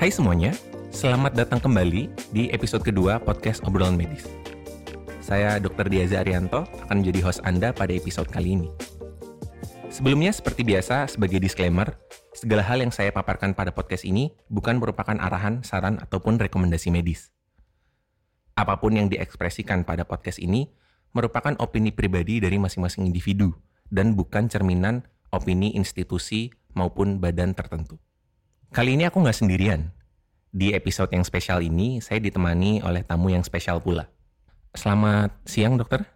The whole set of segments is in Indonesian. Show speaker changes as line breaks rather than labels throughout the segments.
Hai semuanya, selamat datang kembali di episode kedua podcast Obrolan Medis. Saya Dr. Diaza Arianto akan menjadi host Anda pada episode kali ini. Sebelumnya, seperti biasa, sebagai disclaimer, segala hal yang saya paparkan pada podcast ini bukan merupakan arahan, saran, ataupun rekomendasi medis. Apa pun yang diekspresikan pada podcast ini merupakan opini pribadi dari masing-masing individu dan bukan cerminan opini institusi maupun badan tertentu. Kali ini aku nggak sendirian. Di episode yang spesial ini, saya ditemani oleh tamu yang spesial pula. Selamat siang, dokter.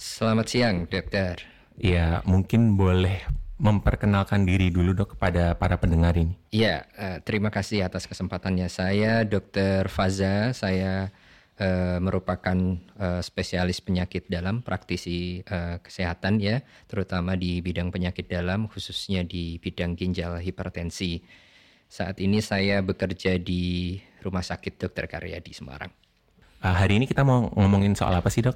Selamat siang, dokter.
Ya, mungkin boleh memperkenalkan diri dulu dok kepada para pendengar ini.
Ya, uh, terima kasih atas kesempatannya. Saya Dokter Faza, saya uh, merupakan uh, spesialis penyakit dalam, praktisi uh, kesehatan ya, terutama di bidang penyakit dalam, khususnya di bidang ginjal hipertensi. Saat ini saya bekerja di Rumah Sakit Dokter Karya di Semarang.
Uh, hari ini kita mau ngomongin soal apa sih dok?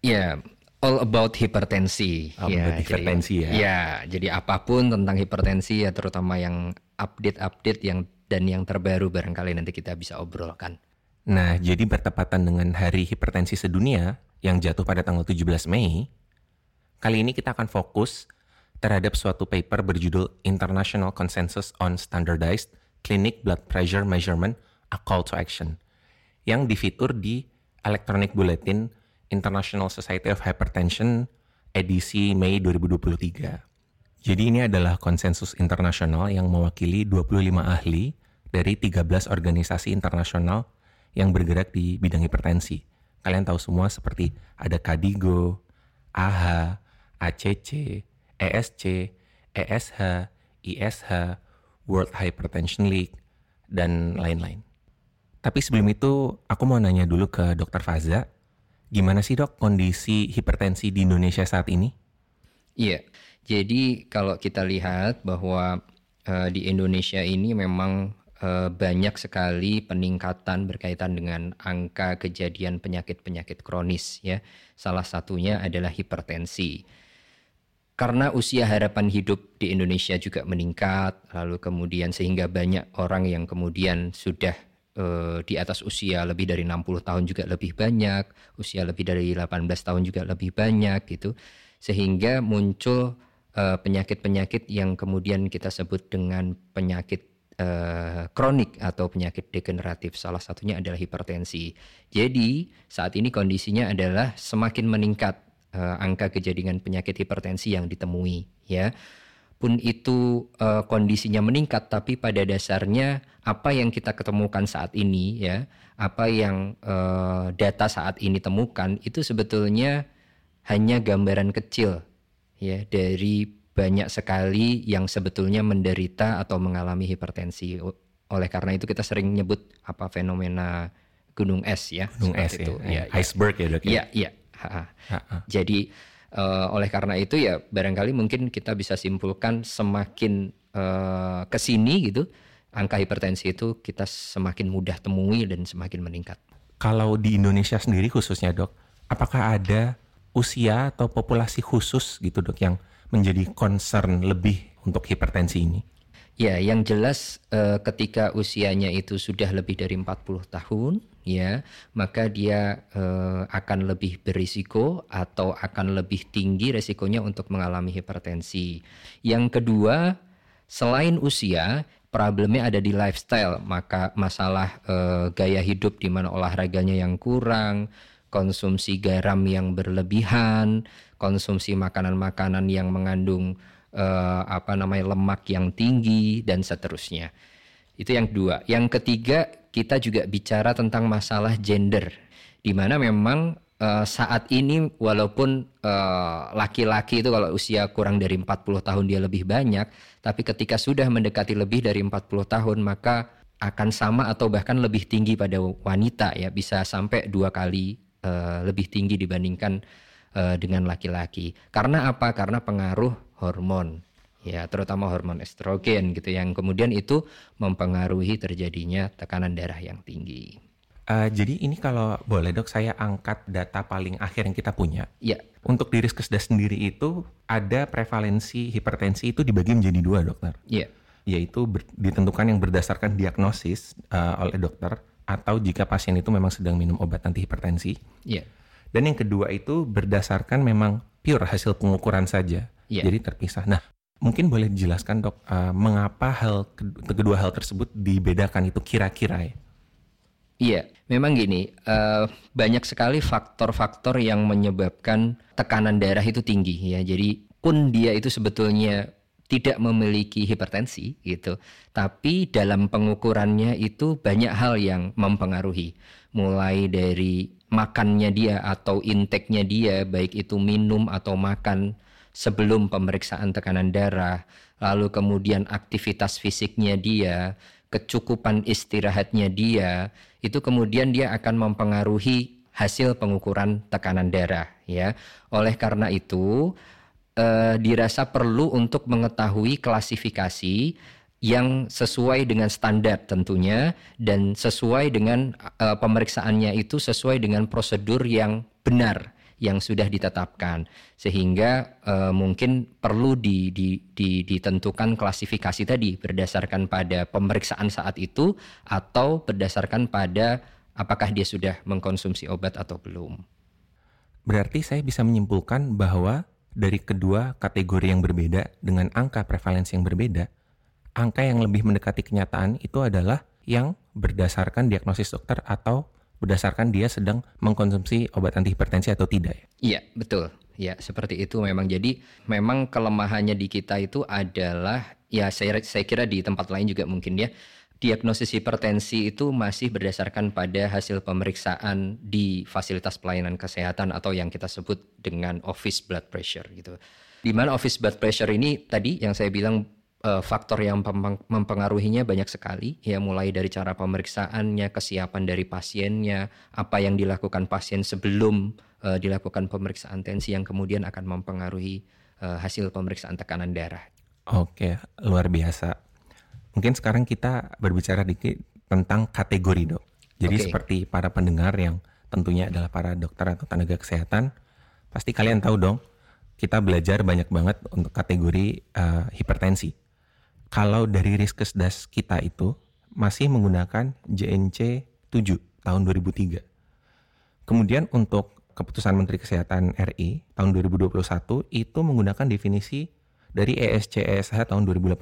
Ya, all about hipertensi.
All
ya,
about hipertensi
jadi,
ya.
Ya, jadi apa pun tentang hipertensi ya terutama yang update-update yang dan yang terbaru barangkali nanti kita bisa obrolkan.
Nah, jadi bertepatan dengan Hari Hipertensi Sedunia yang jatuh pada tanggal 17 Mei, kali ini kita akan fokus terhadap suatu paper berjudul International Consensus on Standardized Clinic Blood Pressure Measurement A Call to Action yang difitur di Electronic Bulletin International Society of Hypertension edisi Mei 2023. Jadi ini adalah konsensus internasional yang mewakili 25 ahli dari 13 organisasi internasional yang bergerak di bidang hipertensi. Kalian tahu semua seperti ada KDIGO, AHA, ACC, ESC, ESH, ISH, World Hypertension League, dan lain-lain. Tapi sebelum itu, aku mau nanya dulu ke Dokter Faza, gimana sih dok kondisi hipertensi di Indonesia saat ini?
Iya, jadi kalau kita lihat bahwa uh, di Indonesia ini memang uh, banyak sekali peningkatan berkaitan dengan angka kejadian penyakit-penyakit kronis ya. Salah satunya adalah hipertensi karena usia harapan hidup di Indonesia juga meningkat, lalu kemudian sehingga banyak orang yang kemudian sudah uh, di atas usia lebih dari 60 tahun juga lebih banyak, usia lebih dari 18 tahun juga lebih banyak gitu. Sehingga muncul penyakit-penyakit uh, yang kemudian kita sebut dengan penyakit uh, kronik atau penyakit degeneratif. Salah satunya adalah hipertensi. Jadi, saat ini kondisinya adalah semakin meningkat uh, angka kejadian penyakit hipertensi yang ditemui ya. Pun itu uh, kondisinya meningkat tapi pada dasarnya apa yang kita ketemukan saat ini ya apa yang uh, data saat ini temukan itu sebetulnya hanya gambaran kecil ya dari banyak sekali yang sebetulnya menderita atau mengalami hipertensi. Oleh karena itu kita sering nyebut apa fenomena gunung es ya
gunung es
itu.
ya, ya, iceberg ya dok
ya ya Ha -ha. Jadi uh, oleh karena itu ya barangkali mungkin kita bisa simpulkan semakin uh, ke sini gitu angka hipertensi itu kita semakin mudah temui dan semakin meningkat.
Kalau di Indonesia sendiri khususnya dok, apakah ada usia atau populasi khusus gitu dok yang menjadi concern lebih untuk hipertensi ini?
Ya, yang jelas uh, ketika usianya itu sudah lebih dari 40 tahun, ya, maka dia uh, akan lebih berisiko atau akan lebih tinggi resikonya untuk mengalami hipertensi. Yang kedua, selain usia, problemnya ada di lifestyle, maka masalah uh, gaya hidup di mana olahraganya yang kurang, konsumsi garam yang berlebihan, konsumsi makanan-makanan yang mengandung uh, apa namanya lemak yang tinggi dan seterusnya. Itu yang kedua. Yang ketiga, kita juga bicara tentang masalah gender di mana memang uh, saat ini walaupun laki-laki uh, itu kalau usia kurang dari 40 tahun dia lebih banyak, tapi ketika sudah mendekati lebih dari 40 tahun maka akan sama atau bahkan lebih tinggi pada wanita ya, bisa sampai dua kali uh, lebih tinggi dibandingkan uh, dengan laki-laki. Karena apa? Karena pengaruh hormon ya terutama hormon estrogen gitu yang kemudian itu mempengaruhi terjadinya tekanan darah yang tinggi.
Uh, jadi ini kalau boleh dok saya angkat data paling akhir yang kita punya.
Ya.
Untuk diri Riskesdas sendiri itu ada prevalensi hipertensi itu dibagi menjadi dua dokter.
Iya.
yaitu ber, ditentukan yang berdasarkan diagnosis uh, oleh dokter atau jika pasien itu memang sedang minum obat anti hipertensi.
Iya.
Dan yang kedua itu berdasarkan memang pure hasil pengukuran saja.
Iya.
Jadi terpisah. Nah, mungkin boleh dijelaskan dok, uh, mengapa hal kedua hal tersebut dibedakan itu kira-kira ya?
Iya, memang gini, uh, banyak sekali faktor-faktor yang menyebabkan tekanan darah itu tinggi ya. Jadi pun dia itu sebetulnya tidak memiliki hipertensi gitu, tapi dalam pengukurannya itu banyak hal yang mempengaruhi, mulai dari makannya dia atau intake-nya dia, baik itu minum atau makan sebelum pemeriksaan tekanan darah, lalu kemudian aktivitas fisiknya dia, kecukupan istirahatnya dia, itu kemudian dia akan mempengaruhi hasil pengukuran tekanan darah ya. Oleh karena itu eh, dirasa perlu untuk mengetahui klasifikasi yang sesuai dengan standar tentunya dan sesuai dengan uh, pemeriksaannya itu sesuai dengan prosedur yang benar yang sudah ditetapkan sehingga uh, mungkin perlu di, di, di, ditentukan klasifikasi tadi berdasarkan pada pemeriksaan saat itu atau berdasarkan pada apakah dia sudah mengkonsumsi obat atau belum.
Berarti saya bisa menyimpulkan bahwa dari kedua kategori yang berbeda dengan angka prevalensi yang berbeda, angka yang lebih mendekati kenyataan itu adalah yang berdasarkan diagnosis dokter atau berdasarkan dia sedang mengkonsumsi obat anti hipertensi atau tidak ya?
Iya, betul. Ya, seperti itu memang. Jadi memang kelemahannya di kita itu adalah ya saya saya kira di tempat lain juga mungkin ya. Diagnosis hipertensi itu masih berdasarkan pada hasil pemeriksaan di fasilitas pelayanan kesehatan atau yang kita sebut dengan office blood pressure gitu. Di mana office blood pressure ini tadi yang saya bilang uh, faktor yang mempengaruhinya banyak sekali ya mulai dari cara pemeriksaannya, kesiapan dari pasiennya, apa yang dilakukan pasien sebelum uh, dilakukan pemeriksaan tensi yang kemudian akan mempengaruhi uh, hasil pemeriksaan tekanan darah.
Oke, luar biasa. Mungkin sekarang kita berbicara dikit tentang kategori, Dok. Jadi okay. seperti para pendengar yang tentunya adalah para dokter atau tenaga kesehatan, pasti kalian tahu dong, kita belajar banyak banget untuk kategori uh, hipertensi kalau dari Riskesdas kita itu masih menggunakan JNC 7 tahun 2003. Kemudian untuk keputusan Menteri Kesehatan RI tahun 2021 itu menggunakan definisi dari ESC-ESH tahun 2018.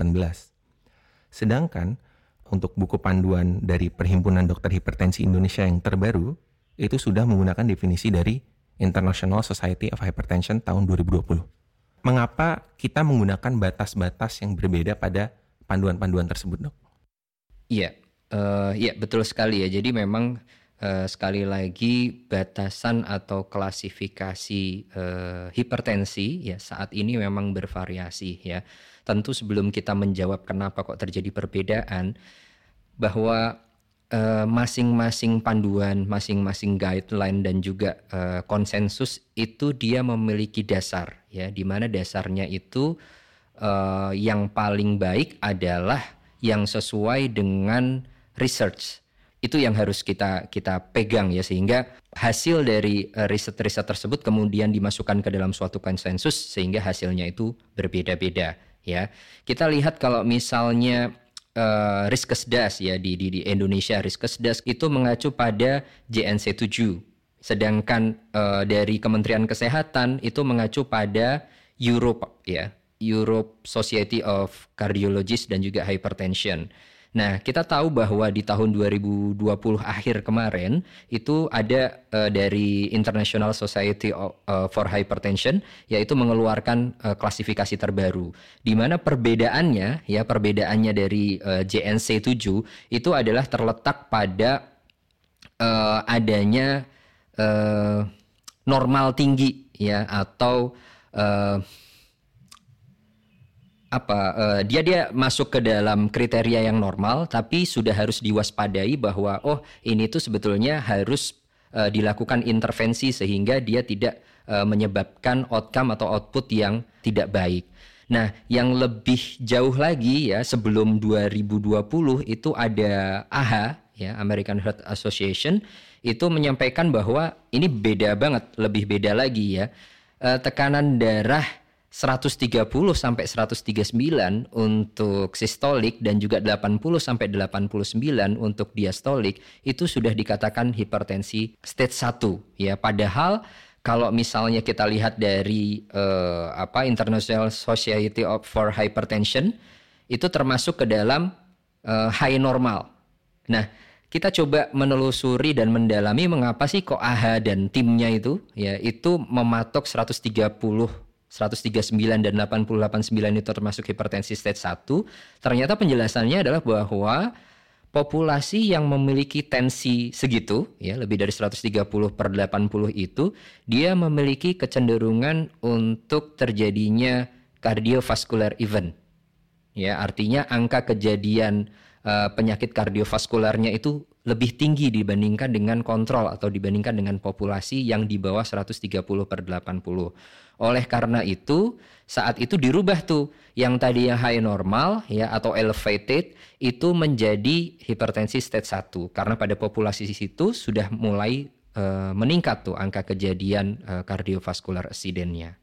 Sedangkan untuk buku panduan dari Perhimpunan Dokter Hipertensi Indonesia yang terbaru itu sudah menggunakan definisi dari International Society of Hypertension tahun 2020 mengapa kita menggunakan batas-batas yang berbeda pada panduan-panduan tersebut, dok?
Iya, uh, iya betul sekali ya. Jadi memang uh, sekali lagi batasan atau klasifikasi uh, hipertensi ya saat ini memang bervariasi ya. Tentu sebelum kita menjawab kenapa kok terjadi perbedaan, bahwa masing-masing uh, panduan, masing-masing guideline dan juga uh, konsensus itu dia memiliki dasar ya, di mana dasarnya itu uh, yang paling baik adalah yang sesuai dengan research. Itu yang harus kita kita pegang ya sehingga hasil dari riset-riset tersebut kemudian dimasukkan ke dalam suatu konsensus sehingga hasilnya itu berbeda-beda ya. Kita lihat kalau misalnya uh, Riskesdas ya di, di, di Indonesia Riskesdas itu mengacu pada JNC 7 sedangkan uh, dari Kementerian Kesehatan itu mengacu pada Europe ya Europe Society of Cardiologists dan juga Hypertension. Nah, kita tahu bahwa di tahun 2020 akhir kemarin itu ada uh, dari International Society uh, for Hypertension yaitu mengeluarkan uh, klasifikasi terbaru di mana perbedaannya ya perbedaannya dari uh, JNC 7 itu adalah terletak pada uh, adanya uh, normal tinggi ya atau uh, apa uh, dia dia masuk ke dalam kriteria yang normal tapi sudah harus diwaspadai bahwa oh ini tuh sebetulnya harus uh, dilakukan intervensi sehingga dia tidak uh, menyebabkan outcome atau output yang tidak baik. Nah, yang lebih jauh lagi ya sebelum 2020 itu ada AHA ya American Heart Association itu menyampaikan bahwa ini beda banget, lebih beda lagi ya. Tekanan darah 130 sampai 139 untuk sistolik dan juga 80 sampai 89 untuk diastolik itu sudah dikatakan hipertensi stage 1 ya padahal kalau misalnya kita lihat dari uh, apa International Society of for Hypertension itu termasuk ke dalam uh, high normal. Nah, kita coba menelusuri dan mendalami mengapa sih kok AHA dan timnya itu ya itu mematok 130 139 dan 889 itu termasuk hipertensi stage 1, ternyata penjelasannya adalah bahwa populasi yang memiliki tensi segitu, ya lebih dari 130 per 80 itu, dia memiliki kecenderungan untuk terjadinya cardiovascular event. Ya, artinya angka kejadian uh, penyakit kardiovaskularnya itu lebih tinggi dibandingkan dengan kontrol atau dibandingkan dengan populasi yang di bawah 130 per 80. Oleh karena itu, saat itu dirubah tuh yang tadinya high normal ya atau elevated itu menjadi hipertensi stage 1 karena pada populasi situ sudah mulai uh, meningkat tuh angka kejadian uh, kardiovaskular accidentnya.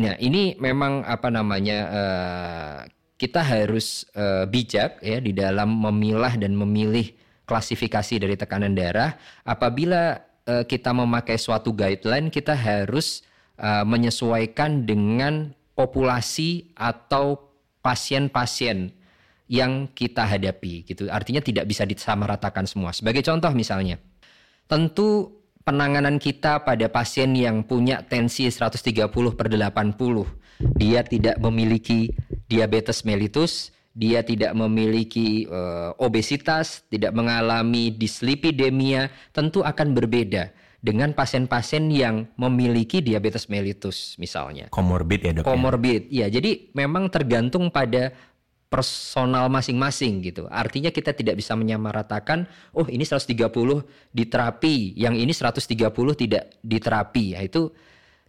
Nah, ini memang apa namanya uh, kita harus bijak ya di dalam memilah dan memilih klasifikasi dari tekanan darah. Apabila uh, kita memakai suatu guideline, kita harus uh, menyesuaikan dengan populasi atau pasien-pasien yang kita hadapi gitu. Artinya tidak bisa disamaratakan semua. Sebagai contoh misalnya, tentu penanganan kita pada pasien yang punya tensi 130 per 80, dia tidak memiliki diabetes mellitus, dia tidak memiliki uh, obesitas, tidak mengalami dislipidemia, tentu akan berbeda dengan pasien-pasien yang memiliki diabetes mellitus misalnya.
Komorbid ya dok?
Komorbid, ya. ya. Jadi memang tergantung pada personal masing-masing gitu. Artinya kita tidak bisa menyamaratakan, oh ini 130 diterapi, yang ini 130 tidak diterapi. Ya, itu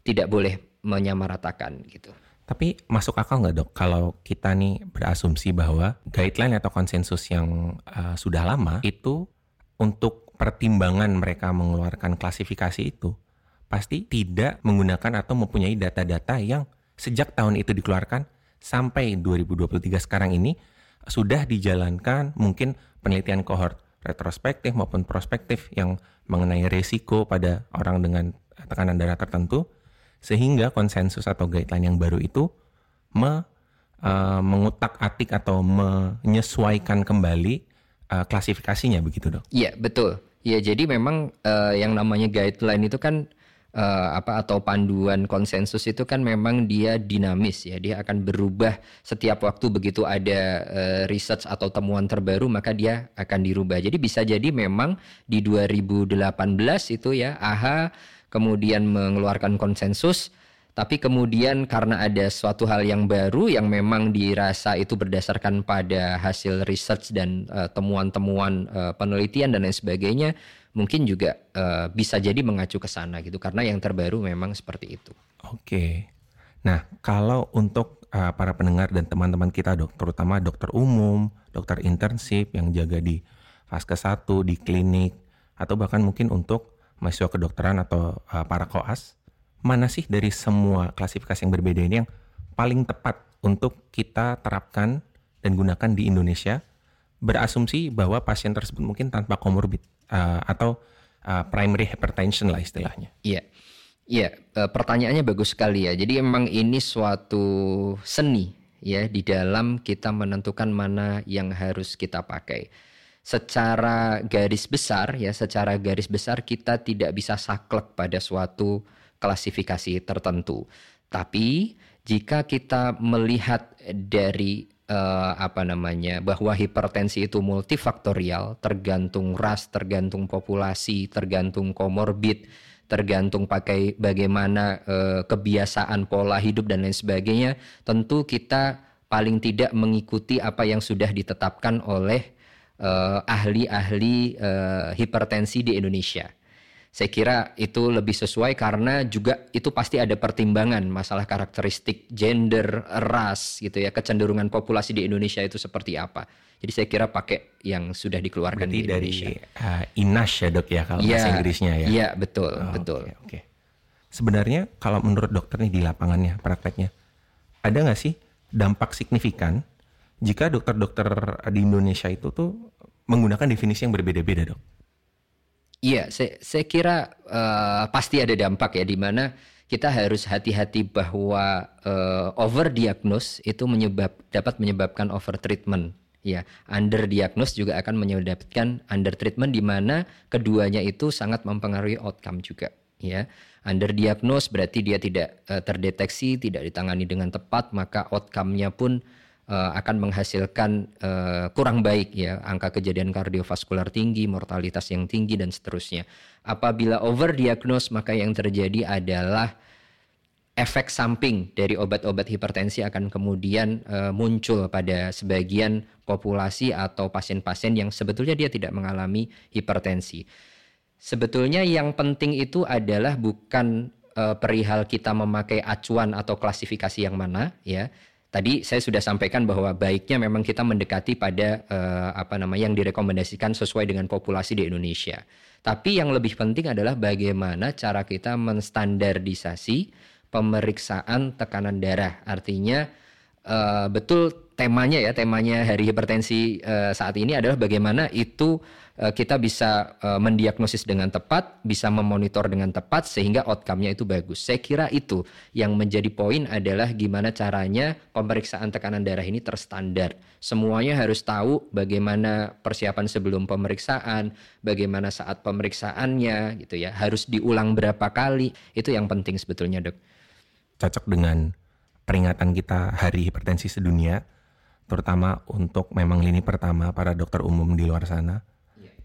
tidak boleh menyamaratakan gitu.
Tapi masuk akal nggak dok? Kalau kita nih berasumsi bahwa guideline atau konsensus yang uh, sudah lama itu untuk pertimbangan mereka mengeluarkan klasifikasi itu pasti tidak menggunakan atau mempunyai data-data yang sejak tahun itu dikeluarkan sampai 2023 sekarang ini sudah dijalankan mungkin penelitian kohort retrospektif maupun prospektif yang mengenai resiko pada orang dengan tekanan darah tertentu sehingga konsensus atau guideline yang baru itu me, uh, mengutak-atik atau menyesuaikan kembali uh, klasifikasinya begitu dok?
Iya betul. Ya jadi memang uh, yang namanya guideline itu kan uh, apa atau panduan konsensus itu kan memang dia dinamis ya dia akan berubah setiap waktu begitu ada uh, research atau temuan terbaru maka dia akan dirubah jadi bisa jadi memang di 2018 itu ya AHA kemudian mengeluarkan konsensus tapi kemudian karena ada suatu hal yang baru yang memang dirasa itu berdasarkan pada hasil research dan uh, temuan-temuan uh, penelitian dan lain sebagainya mungkin juga uh, bisa jadi mengacu ke sana gitu karena yang terbaru memang seperti itu.
Oke. Nah, kalau untuk uh, para pendengar dan teman-teman kita dok, terutama dokter umum, dokter internship yang jaga di fase 1 di klinik atau bahkan mungkin untuk mahasiswa kedokteran atau uh, para koas, mana sih dari semua klasifikasi yang berbeda ini yang paling tepat untuk kita terapkan dan gunakan di Indonesia berasumsi bahwa pasien tersebut mungkin tanpa komorbid uh, atau uh, primary hypertension lah istilahnya.
Iya. Iya, uh, pertanyaannya bagus sekali ya. Jadi memang ini suatu seni ya di dalam kita menentukan mana yang harus kita pakai secara garis besar ya secara garis besar kita tidak bisa saklek pada suatu klasifikasi tertentu. Tapi jika kita melihat dari uh, apa namanya bahwa hipertensi itu multifaktorial, tergantung ras, tergantung populasi, tergantung komorbid, tergantung pakai bagaimana uh, kebiasaan pola hidup dan lain sebagainya, tentu kita paling tidak mengikuti apa yang sudah ditetapkan oleh uh, ahli-ahli uh, hipertensi di Indonesia. Saya kira itu lebih sesuai karena juga itu pasti ada pertimbangan masalah karakteristik gender, ras gitu ya, kecenderungan populasi di Indonesia itu seperti apa. Jadi saya kira pakai yang sudah dikeluarkan
Berarti
di Indonesia.
dari uh, INAS ya dok ya kalau ya, bahasa Inggrisnya ya.
Iya betul oh, betul.
Oke. Okay, okay. Sebenarnya kalau menurut dokter nih di lapangannya prakteknya ada nggak sih dampak signifikan jika dokter-dokter di Indonesia itu tuh menggunakan definisi yang berbeda-beda dok?
Iya, saya, saya kira uh, pasti ada dampak ya, di mana kita harus hati-hati bahwa uh, overdiagnose itu menyebab dapat menyebabkan overtreatment. Ya, underdiagnose juga akan menyebabkan undertreatment di mana keduanya itu sangat mempengaruhi outcome juga. Ya, underdiagnose berarti dia tidak uh, terdeteksi, tidak ditangani dengan tepat, maka outcome-nya pun akan menghasilkan uh, kurang baik ya angka kejadian kardiovaskular tinggi, mortalitas yang tinggi dan seterusnya. Apabila overdiagnose maka yang terjadi adalah efek samping dari obat-obat hipertensi akan kemudian uh, muncul pada sebagian populasi atau pasien-pasien yang sebetulnya dia tidak mengalami hipertensi. Sebetulnya yang penting itu adalah bukan uh, perihal kita memakai acuan atau klasifikasi yang mana ya, Tadi saya sudah sampaikan bahwa baiknya memang kita mendekati pada uh, apa namanya yang direkomendasikan sesuai dengan populasi di Indonesia. Tapi yang lebih penting adalah bagaimana cara kita menstandardisasi pemeriksaan tekanan darah. Artinya uh, betul temanya ya, temanya hari hipertensi uh, saat ini adalah bagaimana itu Eh, kita bisa uh, mendiagnosis dengan tepat, bisa memonitor dengan tepat sehingga outcome-nya itu bagus. Saya kira itu yang menjadi poin adalah gimana caranya pemeriksaan tekanan darah ini terstandar. Semuanya harus tahu bagaimana persiapan sebelum pemeriksaan, bagaimana saat pemeriksaannya gitu ya. Harus diulang berapa kali. Itu yang penting sebetulnya, Dok.
Cocok dengan peringatan kita Hari Hipertensi Sedunia terutama untuk memang lini pertama para dokter umum di luar sana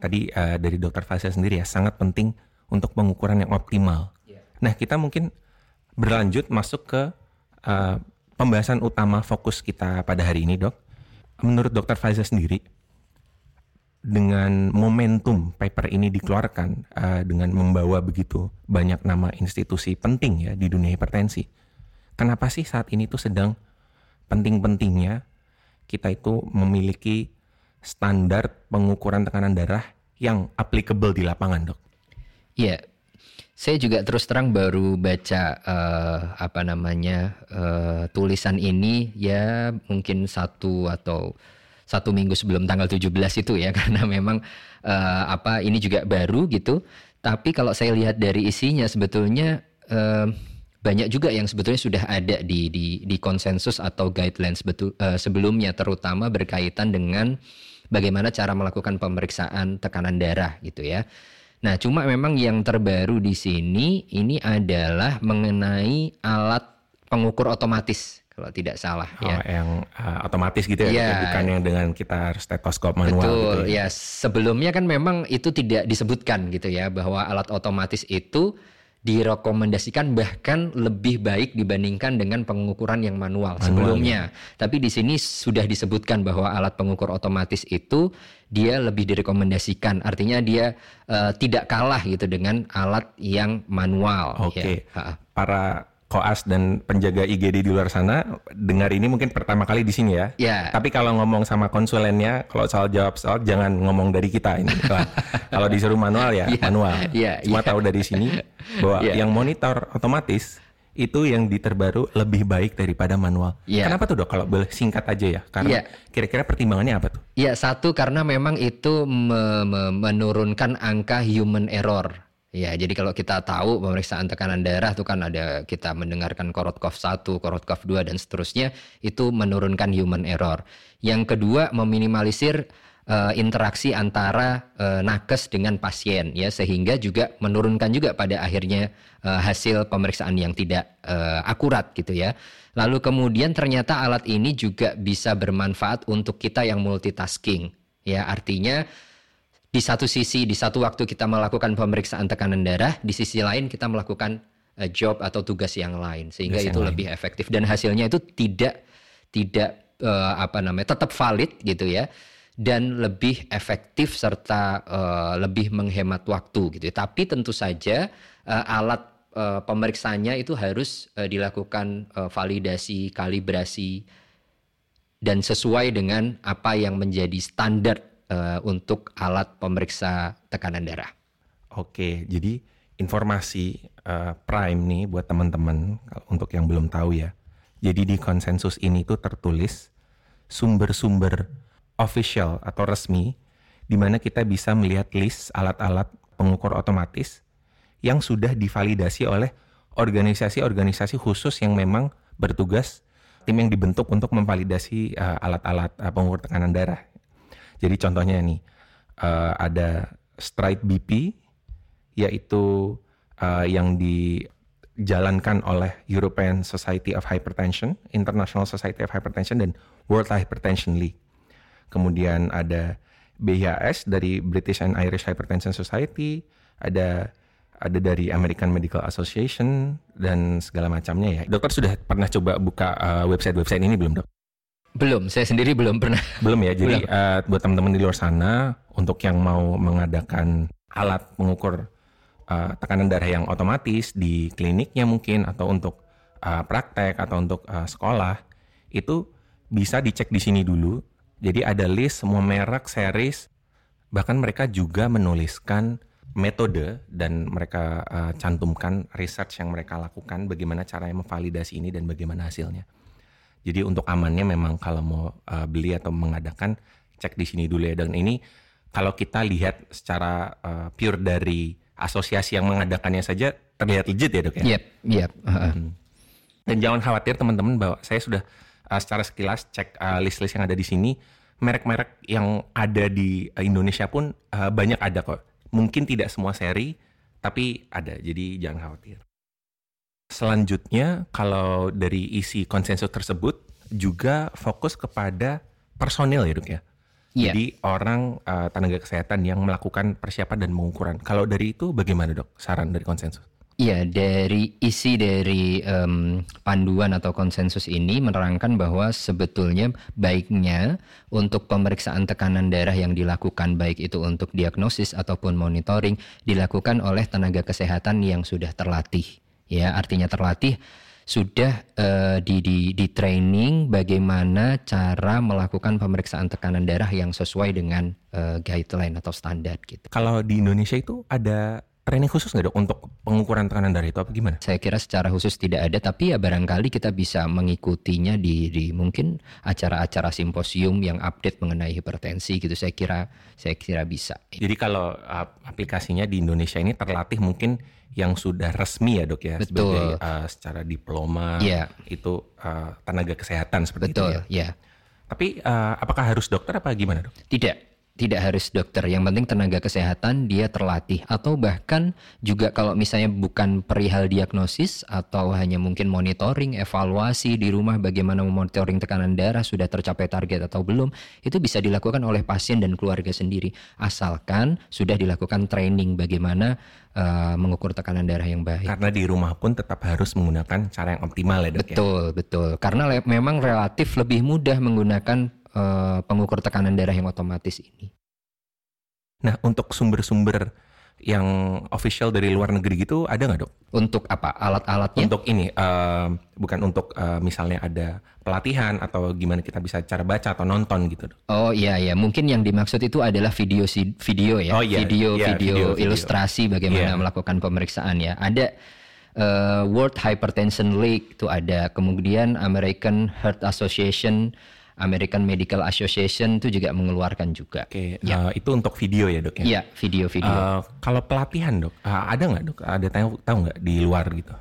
tadi uh, dari dokter Faisal sendiri ya sangat penting untuk pengukuran yang optimal. Yeah. Nah kita mungkin berlanjut masuk ke uh, pembahasan utama fokus kita pada hari ini dok. Menurut dokter Faisal sendiri dengan momentum paper ini dikeluarkan uh, dengan membawa begitu banyak nama institusi penting ya di dunia hipertensi. Kenapa sih saat ini tuh sedang penting-pentingnya kita itu memiliki standar pengukuran tekanan darah yang applicable di lapangan, dok?
Iya, saya juga terus terang baru baca uh, apa namanya uh, tulisan ini ya mungkin satu atau satu minggu sebelum tanggal 17 itu ya karena memang uh, apa ini juga baru gitu. Tapi kalau saya lihat dari isinya sebetulnya uh, banyak juga yang sebetulnya sudah ada di di di konsensus atau guidelines betul uh, sebelumnya terutama berkaitan dengan bagaimana cara melakukan pemeriksaan tekanan darah gitu ya. Nah, cuma memang yang terbaru di sini ini adalah mengenai alat pengukur otomatis kalau tidak salah
oh, ya. yang uh, otomatis gitu ya, ya, bukan yang dengan kita stetoskop manual
Betul,
gitu
ya. ya. Sebelumnya kan memang itu tidak disebutkan gitu ya bahwa alat otomatis itu direkomendasikan bahkan lebih baik dibandingkan dengan pengukuran yang manual, manual sebelumnya. Ya. Tapi di sini sudah disebutkan bahwa alat pengukur otomatis itu dia lebih direkomendasikan. Artinya dia uh, tidak kalah gitu dengan alat yang manual.
Oke. Okay. Ya. Para koas dan penjaga IGD di luar sana dengar ini mungkin pertama kali di sini ya.
Ya.
Tapi kalau ngomong sama konsulennya, kalau soal jawab soal jangan ngomong dari kita ini. kalau disuruh manual ya, ya manual. Ya, Cuma ya. tahu dari sini bahwa ya. yang monitor otomatis itu yang diterbaru lebih baik daripada manual. Ya. Kenapa tuh dok? Kalau boleh singkat aja ya. Karena ya. kira-kira pertimbangannya apa tuh?
Ya satu karena memang itu me me menurunkan angka human error Ya, jadi kalau kita tahu pemeriksaan tekanan darah itu kan ada kita mendengarkan Korotkov 1, Korotkov 2 dan seterusnya itu menurunkan human error. Yang kedua meminimalisir uh, interaksi antara uh, nakes dengan pasien ya sehingga juga menurunkan juga pada akhirnya uh, hasil pemeriksaan yang tidak uh, akurat gitu ya. Lalu kemudian ternyata alat ini juga bisa bermanfaat untuk kita yang multitasking. Ya, artinya di satu sisi di satu waktu kita melakukan pemeriksaan tekanan darah, di sisi lain kita melakukan uh, job atau tugas yang lain sehingga tugas itu lebih lain. efektif dan hasilnya itu tidak tidak uh, apa namanya tetap valid gitu ya dan lebih efektif serta uh, lebih menghemat waktu gitu. Tapi tentu saja uh, alat uh, pemeriksaannya itu harus uh, dilakukan uh, validasi, kalibrasi dan sesuai dengan apa yang menjadi standar uh, untuk alat pemeriksa tekanan darah.
Oke, jadi informasi uh, prime nih buat teman-teman untuk yang belum tahu ya. Jadi di konsensus ini tuh tertulis sumber-sumber official atau resmi di mana kita bisa melihat list alat-alat pengukur otomatis yang sudah divalidasi oleh organisasi-organisasi khusus yang memang bertugas tim yang dibentuk untuk memvalidasi uh, alat-alat uh, pengukur tekanan darah. Jadi contohnya nih uh, ada Stride BP yaitu uh, yang dijalankan oleh European Society of Hypertension, International Society of Hypertension dan World Hypertension League. Kemudian ada BHS dari British and Irish Hypertension Society, ada ada dari American Medical Association dan segala macamnya ya. Dokter sudah pernah coba buka uh, website-website ini belum, Dok?
Belum, saya sendiri belum pernah.
Belum ya. Jadi Uh, buat teman-teman di luar sana untuk yang mau mengadakan alat mengukur uh, tekanan darah yang otomatis di kliniknya mungkin atau untuk uh, praktek atau untuk uh, sekolah itu bisa dicek di sini dulu. Jadi ada list semua merek, series, bahkan mereka juga menuliskan metode dan mereka uh, cantumkan research yang mereka lakukan bagaimana caranya memvalidasi ini dan bagaimana hasilnya. Jadi untuk amannya memang kalau mau uh, beli atau mengadakan cek di sini dulu ya dan ini kalau kita lihat secara uh, pure dari asosiasi yang mengadakannya saja terlihat legit ya dok ya.
Yep, yep. Uh -huh.
Dan jangan khawatir teman-teman bahwa saya sudah uh, secara sekilas cek uh, list-list yang ada di sini merek-merek yang ada di Indonesia pun uh, banyak ada kok Mungkin tidak semua seri, tapi ada. Jadi jangan khawatir. Selanjutnya, kalau dari isi konsensus tersebut juga fokus kepada personil ya dok ya. Yeah. Jadi orang uh, tenaga kesehatan yang melakukan persiapan dan pengukuran. Kalau dari itu bagaimana dok saran dari konsensus?
Iya, dari isi dari um, panduan atau konsensus ini menerangkan bahwa sebetulnya baiknya untuk pemeriksaan tekanan darah yang dilakukan baik itu untuk diagnosis ataupun monitoring dilakukan oleh tenaga kesehatan yang sudah terlatih. Ya, artinya terlatih sudah uh, di, di di training bagaimana cara melakukan pemeriksaan tekanan darah yang sesuai dengan uh, guideline atau standar gitu.
Kalau di Indonesia itu ada training khusus nggak dok untuk pengukuran tekanan darah itu apa gimana?
Saya kira secara khusus tidak ada, tapi ya barangkali kita bisa mengikutinya di, di mungkin acara-acara simposium yang update mengenai hipertensi gitu. Saya kira saya kira bisa.
Jadi kalau aplikasinya di Indonesia ini terlatih mungkin yang sudah resmi ya dok ya
Betul.
sebagai uh, secara diploma
yeah.
itu uh, tenaga kesehatan seperti
Betul,
itu ya.
Yeah.
Tapi uh, apakah harus dokter apa gimana dok?
Tidak tidak harus dokter, yang penting tenaga kesehatan dia terlatih atau bahkan juga kalau misalnya bukan perihal diagnosis atau hanya mungkin monitoring, evaluasi di rumah bagaimana memonitoring tekanan darah sudah tercapai target atau belum, itu bisa dilakukan oleh pasien dan keluarga sendiri asalkan sudah dilakukan training bagaimana uh, mengukur tekanan darah yang baik.
Karena di rumah pun tetap harus menggunakan cara yang optimal ya dok
betul, ya. Betul, betul. Karena memang relatif lebih mudah menggunakan uh, pengukur tekanan darah yang otomatis ini.
Nah, untuk sumber-sumber yang official dari luar negeri gitu ada nggak dok?
Untuk apa? Alat-alatnya?
Untuk ini, uh, bukan untuk uh, misalnya ada pelatihan atau gimana kita bisa cara baca atau nonton gitu dok?
Oh iya iya, mungkin yang dimaksud itu adalah video video ya,
oh, iya.
video,
iya,
video video ilustrasi bagaimana yeah. melakukan pemeriksaan ya. Ada uh, World Hypertension League itu ada, kemudian American Heart Association American Medical Association itu juga mengeluarkan juga.
Oke, ya. uh, itu untuk video ya dok ya?
Iya, video-video. Uh,
kalau pelatihan dok, uh, ada nggak dok? Ada tahu tahu nggak di luar gitu?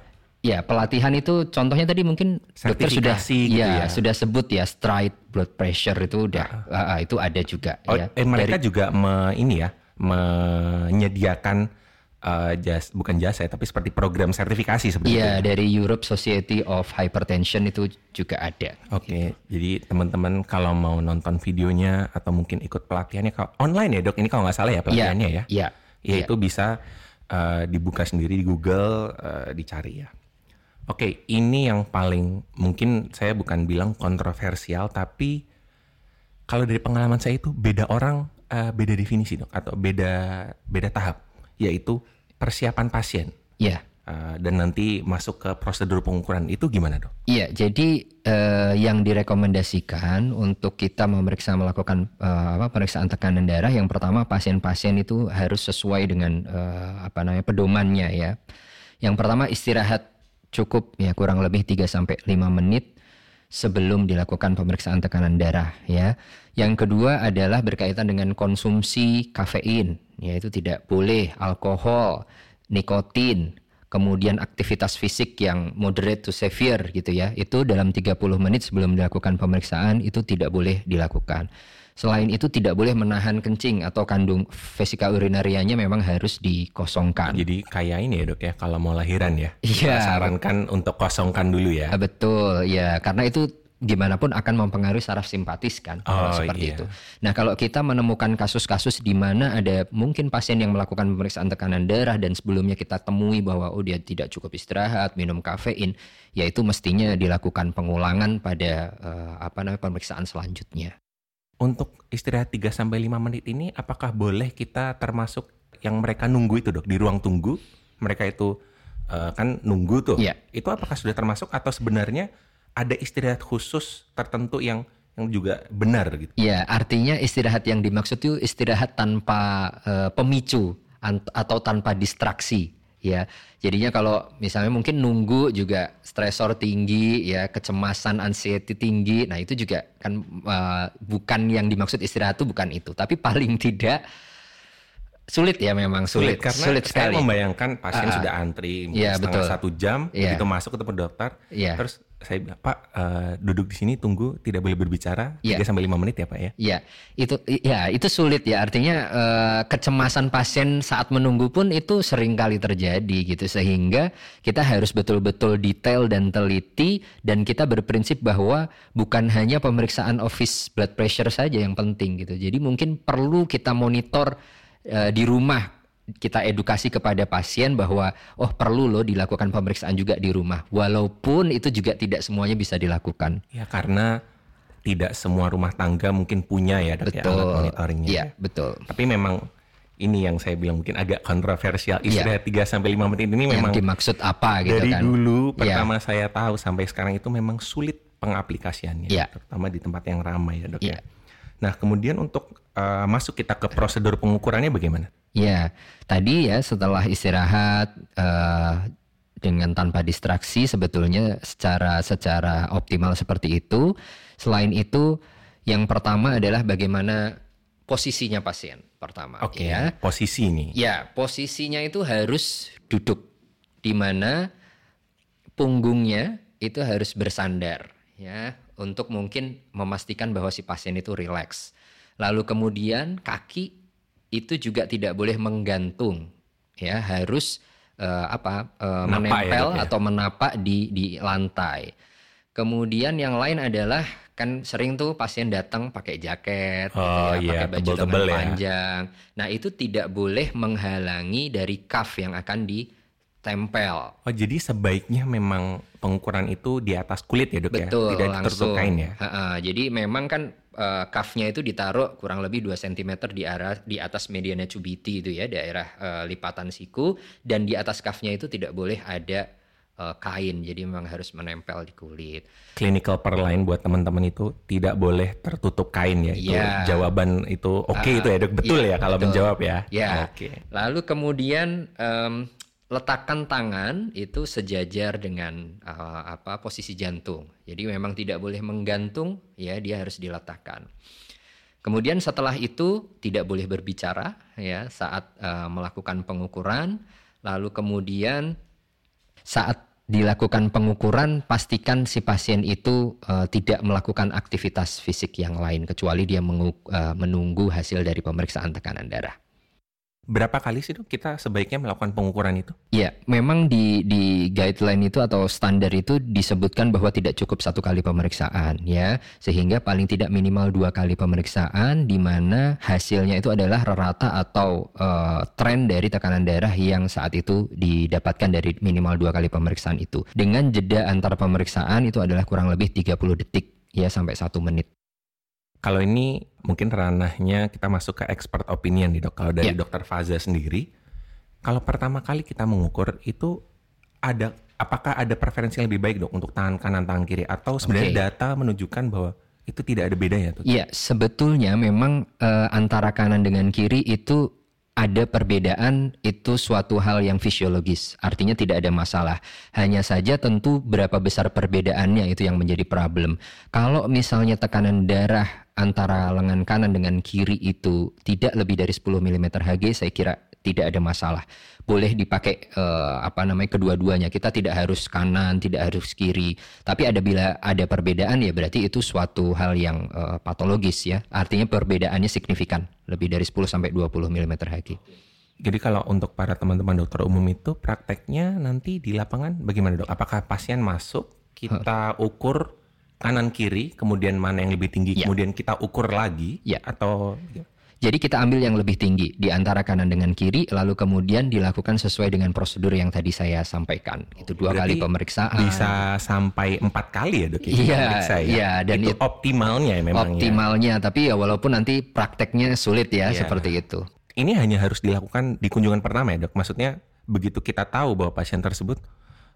Ya, pelatihan itu contohnya tadi mungkin dokter sudah
gitu
ya, ya sudah sebut ya stride blood pressure itu udah uh. Uh, itu ada juga
oh,
ya.
Eh, mereka Dari, juga me, ini ya menyediakan uh, jas bukan jasa ya, tapi seperti program sertifikasi seperti
Iya, dari Europe Society of Hypertension itu juga ada.
Oke, okay. jadi teman-teman kalau mau nonton videonya atau mungkin ikut pelatihannya kalau online ya dok, ini kalau nggak salah ya iya, pelatihannya ya.
Iya.
Ya, itu bisa uh, dibuka sendiri di Google, uh, dicari ya. Oke, okay, ini yang paling mungkin saya bukan bilang kontroversial, tapi kalau dari pengalaman saya itu beda orang, uh, beda definisi dok, atau beda beda tahap, yaitu persiapan pasien.
Iya.
Uh, dan nanti masuk ke prosedur pengukuran itu gimana dok?
Iya, jadi uh, yang direkomendasikan untuk kita memeriksa melakukan uh, apa pemeriksaan tekanan darah, yang pertama pasien-pasien itu harus sesuai dengan uh, apa namanya pedomannya ya. Yang pertama istirahat cukup ya kurang lebih 3 sampai 5 menit sebelum dilakukan pemeriksaan tekanan darah ya. Yang kedua adalah berkaitan dengan konsumsi kafein, yaitu tidak boleh alkohol, nikotin, kemudian aktivitas fisik yang moderate to severe gitu ya. Itu dalam 30 menit sebelum dilakukan pemeriksaan itu tidak boleh dilakukan. Selain itu tidak boleh menahan kencing atau kandung vesika urinarianya memang harus dikosongkan.
Jadi kayak ini ya dok ya kalau mau lahiran ya.
Iya.
Sarankan untuk kosongkan dulu ya.
Betul ya karena itu gimana pun akan mempengaruhi saraf simpatis kan kalau
Oh,
seperti
iya.
itu. Nah kalau kita menemukan kasus-kasus di mana ada mungkin pasien yang melakukan pemeriksaan tekanan darah dan sebelumnya kita temui bahwa oh dia tidak cukup istirahat minum kafein, yaitu mestinya dilakukan pengulangan pada eh, apa namanya pemeriksaan selanjutnya.
Untuk istirahat 3 sampai 5 menit ini apakah boleh kita termasuk yang mereka nunggu itu dok di ruang tunggu? Mereka itu eh, kan nunggu tuh.
Iya.
Itu apakah sudah termasuk atau sebenarnya ada istirahat khusus tertentu yang yang juga benar gitu?
Ya artinya istirahat yang dimaksud itu istirahat tanpa eh, pemicu atau tanpa distraksi. Ya, jadinya kalau misalnya mungkin nunggu juga stresor tinggi, ya kecemasan, anxiety tinggi, nah itu juga kan eh, bukan yang dimaksud istirahat itu bukan itu, tapi paling tidak sulit ya memang sulit,
karena
sulit
saya
sekali.
membayangkan pasien
Ah,
sudah antri mungkin
Iya,
setengah
betul.
satu jam
Iya.
begitu masuk ketemu dokter
Iya.
terus saya bilang pak eh, duduk di sini tunggu tidak boleh berbicara
Iya.
3 sampai 5 menit ya pak ya
Ya, itu ya itu sulit ya. Artinya eh, kecemasan pasien saat menunggu pun itu sering kali terjadi gitu sehingga kita harus betul-betul detail dan teliti dan kita berprinsip bahwa bukan hanya pemeriksaan office blood pressure saja yang penting gitu. Jadi mungkin perlu kita monitor eh, di rumah kita edukasi kepada pasien bahwa oh perlu loh dilakukan pemeriksaan juga di rumah walaupun itu juga tidak semuanya bisa dilakukan.
ya karena tidak semua rumah tangga mungkin punya ya dok ya alat
Betul.
monitoringnya
Iya, betul.
tapi memang ini yang saya bilang mungkin agak kontroversial istirahat 3 sampai 5 menit ini
yang
memang
dimaksud apa gitu
dari
kan.
dulu
Iya.
pertama saya tahu sampai sekarang itu memang sulit pengaplikasiannya
Iya.
terutama di tempat yang ramai ya dok ya.
Iya.
Nah kemudian untuk uh, masuk kita ke prosedur pengukurannya bagaimana?
Ya, tadi ya setelah istirahat eh, dengan tanpa distraksi sebetulnya secara secara optimal seperti itu. Selain itu, yang pertama adalah bagaimana posisinya pasien pertama.
Oke
ya.
posisi nih.
Ya, posisinya itu harus duduk di mana punggungnya itu harus bersandar ya untuk mungkin memastikan bahwa si pasien itu rileks. Lalu kemudian kaki itu juga tidak boleh menggantung ya, harus eh, apa
ya,
menempel
ya?
atau menapak di di lantai. Kemudian yang lain adalah kan sering tuh pasien datang pakai jaket, gitu
Oh,
ya,
iya,
pakai baju lengan
ya.
panjang. Nah itu tidak boleh menghalangi dari cuff yang akan ditempel.
Oh jadi sebaiknya memang pengukuran itu di atas kulit ya dok
Betul,
ya? Tidak
langsung.
kain ya?
Ha-ha, jadi memang kan eh, cuffnya itu ditaruh kurang lebih 2 cm di arah di atas mediana cubiti itu ya, daerah eh, lipatan siku dan di atas cuffnya itu tidak boleh ada eh, kain. Jadi memang harus menempel di kulit.
Clinical per line buat teman-teman itu tidak boleh tertutup kain ya? Itu
Iya.
jawaban itu oke
Ah,
itu ya dok? Betul
iya,
ya kalau
betul.
menjawab ya?
Ya.
Oke.
Lalu kemudian em, letakkan tangan itu sejajar dengan eh, apa posisi jantung. Jadi memang tidak boleh menggantung, ya dia harus diletakkan. Kemudian setelah itu tidak boleh berbicara ya saat eh, melakukan pengukuran. Lalu kemudian saat dilakukan pengukuran pastikan si pasien itu eh, tidak melakukan aktivitas fisik yang lain kecuali dia menunggu hasil dari pemeriksaan tekanan darah.
Berapa kali sih dok kita sebaiknya melakukan pengukuran itu?
Ya, memang di di guideline itu atau standar itu disebutkan bahwa tidak cukup satu kali pemeriksaan ya, sehingga paling tidak minimal dua kali pemeriksaan di mana hasilnya itu adalah rata atau eh, tren dari tekanan darah yang saat itu didapatkan dari minimal dua kali pemeriksaan itu. Dengan jeda antar pemeriksaan itu adalah kurang lebih 30 detik ya sampai satu menit.
Kalau ini mungkin ranahnya kita masuk ke expert opinion nih dok. Kalau dari
Ya.
dokter Faza sendiri, kalau pertama kali kita mengukur itu ada apakah ada preferensi yang lebih baik dok untuk tangan kanan tangan kiri atau sebenarnya
Oke.
data menunjukkan bahwa itu tidak ada bedanya tuh?
Iya, sebetulnya memang eh, antara kanan dengan kiri itu ada perbedaan itu suatu hal yang fisiologis, artinya tidak ada masalah. Hanya saja tentu berapa besar perbedaannya itu yang menjadi problem. Kalau misalnya tekanan darah antara lengan kanan dengan kiri itu tidak lebih dari 10 mm Hg, saya kira tidak ada masalah. Boleh dipakai uh, apa namanya kedua-duanya. Kita tidak harus kanan, tidak harus kiri. Tapi ada bila ada perbedaan ya berarti itu suatu hal yang uh, patologis ya. Artinya perbedaannya signifikan, lebih dari 10 sampai 20 mm Hg.
Jadi kalau untuk para teman-teman dokter umum itu prakteknya nanti di lapangan bagaimana dok? Apakah pasien masuk kita ukur kanan kiri, kemudian mana yang lebih tinggi, ya. kemudian kita ukur lagi, ya. atau
jadi kita ambil yang lebih tinggi di antara kanan dengan kiri, lalu kemudian dilakukan sesuai dengan prosedur yang tadi saya sampaikan. Itu dua Berarti kali pemeriksaan.
Bisa sampai empat kali ya dok?
Iya, ya? iya.
Dan itu, itu optimalnya memang.
Ya? Optimalnya, ya. tapi ya walaupun nanti prakteknya sulit ya, ya seperti itu.
Ini hanya harus dilakukan di kunjungan pertama ya dok? Maksudnya begitu kita tahu bahwa pasien tersebut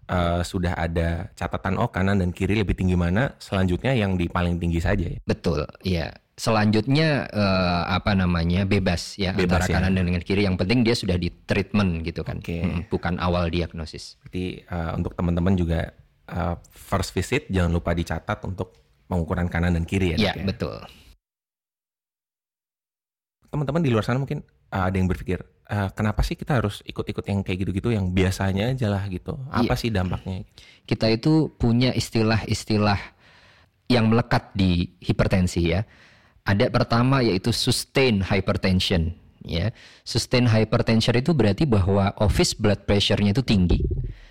uh, sudah ada catatan oh kanan dan kiri lebih tinggi mana, selanjutnya yang di paling tinggi saja ya?
Betul, iya selanjutnya uh, apa namanya bebas ya bebas, antara ya. kanan dan dengan kiri yang penting dia sudah di treatment gitu kan okay. hmm, bukan awal diagnosis.
Jadi uh, untuk teman-teman juga uh, first visit jangan lupa dicatat untuk pengukuran kanan dan kiri
ya. Iya ya? betul.
Teman-teman di luar sana mungkin uh, ada yang berpikir uh, kenapa sih kita harus ikut-ikut yang kayak gitu-gitu yang biasanya aja lah gitu. Apa iya. sih dampaknya?
Kita itu punya istilah-istilah yang melekat di hipertensi ya ada pertama yaitu sustain hypertension ya. Sustain hypertension itu berarti bahwa office blood pressure-nya itu tinggi.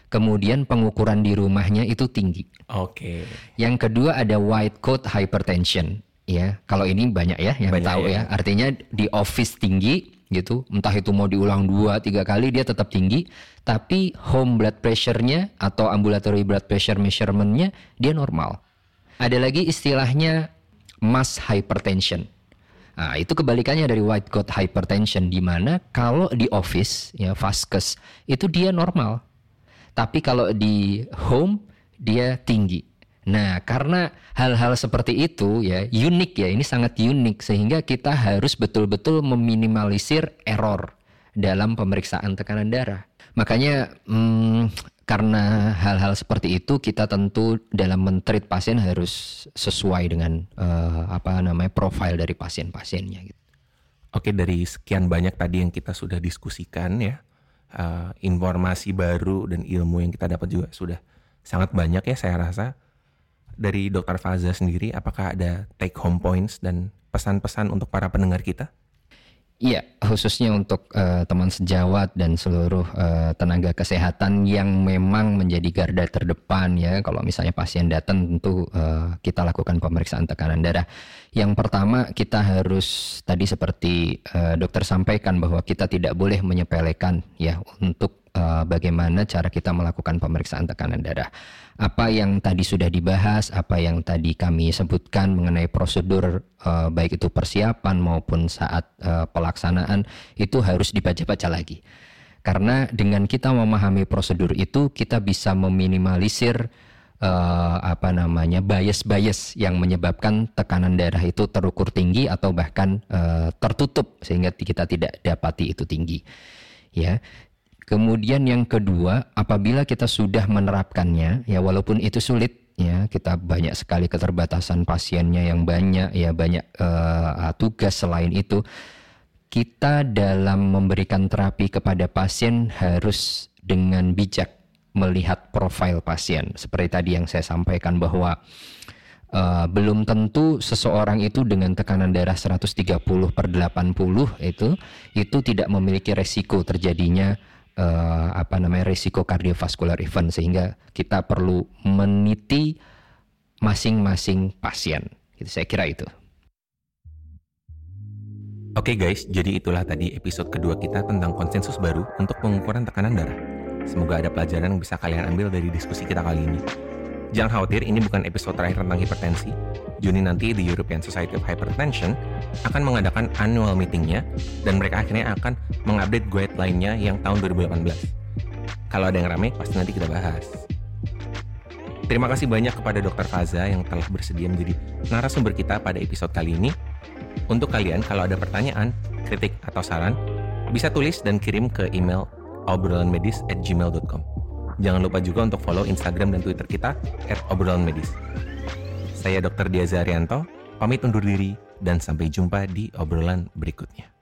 Kemudian pengukuran di rumahnya itu tinggi.
Oke. Okay.
Yang kedua ada white coat hypertension ya. Kalau ini banyak ya yang banyak tahu ya. ya. Artinya di office tinggi gitu. Entah itu mau diulang dua tiga kali dia tetap tinggi. Tapi home blood pressure-nya atau ambulatory blood pressure measurement-nya dia normal. Ada lagi istilahnya mass hypertension. Nah, itu kebalikannya dari white coat hypertension di mana kalau di office ya vaskes itu dia normal. Tapi kalau di home dia tinggi. Nah, karena hal-hal seperti itu ya unik ya, ini sangat unik sehingga kita harus betul-betul meminimalisir error dalam pemeriksaan tekanan darah. Makanya hmm, karena hal-hal seperti itu kita tentu dalam mentreat pasien harus sesuai dengan uh, apa namanya profil dari pasien-pasiennya gitu.
Oke dari sekian banyak tadi yang kita sudah diskusikan ya uh, informasi baru dan ilmu yang kita dapat juga sudah sangat banyak ya saya rasa dari Dokter Faza sendiri apakah ada take home points dan pesan-pesan untuk para pendengar kita?
Iya, khususnya untuk uh, teman sejawat dan seluruh uh, tenaga kesehatan yang memang menjadi garda terdepan ya. Kalau misalnya pasien datang tentu uh, kita lakukan pemeriksaan tekanan darah. Yang pertama kita harus tadi seperti uh, dokter sampaikan bahwa kita tidak boleh menyepelekan ya untuk uh, bagaimana cara kita melakukan pemeriksaan tekanan darah apa yang tadi sudah dibahas, apa yang tadi kami sebutkan mengenai prosedur uh, baik itu persiapan maupun saat uh, pelaksanaan itu harus dibaca-baca lagi. Karena dengan kita memahami prosedur itu kita bisa meminimalisir uh, apa namanya bias-bias yang menyebabkan tekanan darah itu terukur tinggi atau bahkan uh, tertutup sehingga kita tidak dapati itu tinggi. Ya, Kemudian yang kedua, apabila kita sudah menerapkannya, ya walaupun itu sulit, ya kita banyak sekali keterbatasan pasiennya yang banyak, ya banyak uh, tugas selain itu, kita dalam memberikan terapi kepada pasien harus dengan bijak melihat profil pasien. Seperti tadi yang saya sampaikan bahwa uh, belum tentu seseorang itu dengan tekanan darah 130 per 80 itu itu tidak memiliki resiko terjadinya uh, apa namanya risiko kardiovaskular event sehingga kita perlu meniti masing-masing pasien. Gitu, saya kira itu.
Oke okay guys, jadi itulah tadi episode kedua kita tentang konsensus baru untuk pengukuran tekanan darah. Semoga ada pelajaran yang bisa kalian ambil dari diskusi kita kali ini. Jangan khawatir, ini bukan episode terakhir tentang hipertensi. Juni nanti di European Society of Hypertension akan mengadakan annual meetingnya dan mereka akhirnya akan mengupdate guideline-nya yang tahun 2018. Kalau ada yang rame, pasti nanti kita bahas. Terima kasih banyak kepada Dr. Faza yang telah bersedia menjadi narasumber kita pada episode kali ini. Untuk kalian, kalau ada pertanyaan, kritik, atau saran, Bisa tulis dan kirim ke email obrolanmedis at gmail.com. Jangan lupa juga untuk follow Instagram dan Twitter kita at. Saya Dr. Diaza Arianto, pamit undur diri dan sampai jumpa di obrolan berikutnya.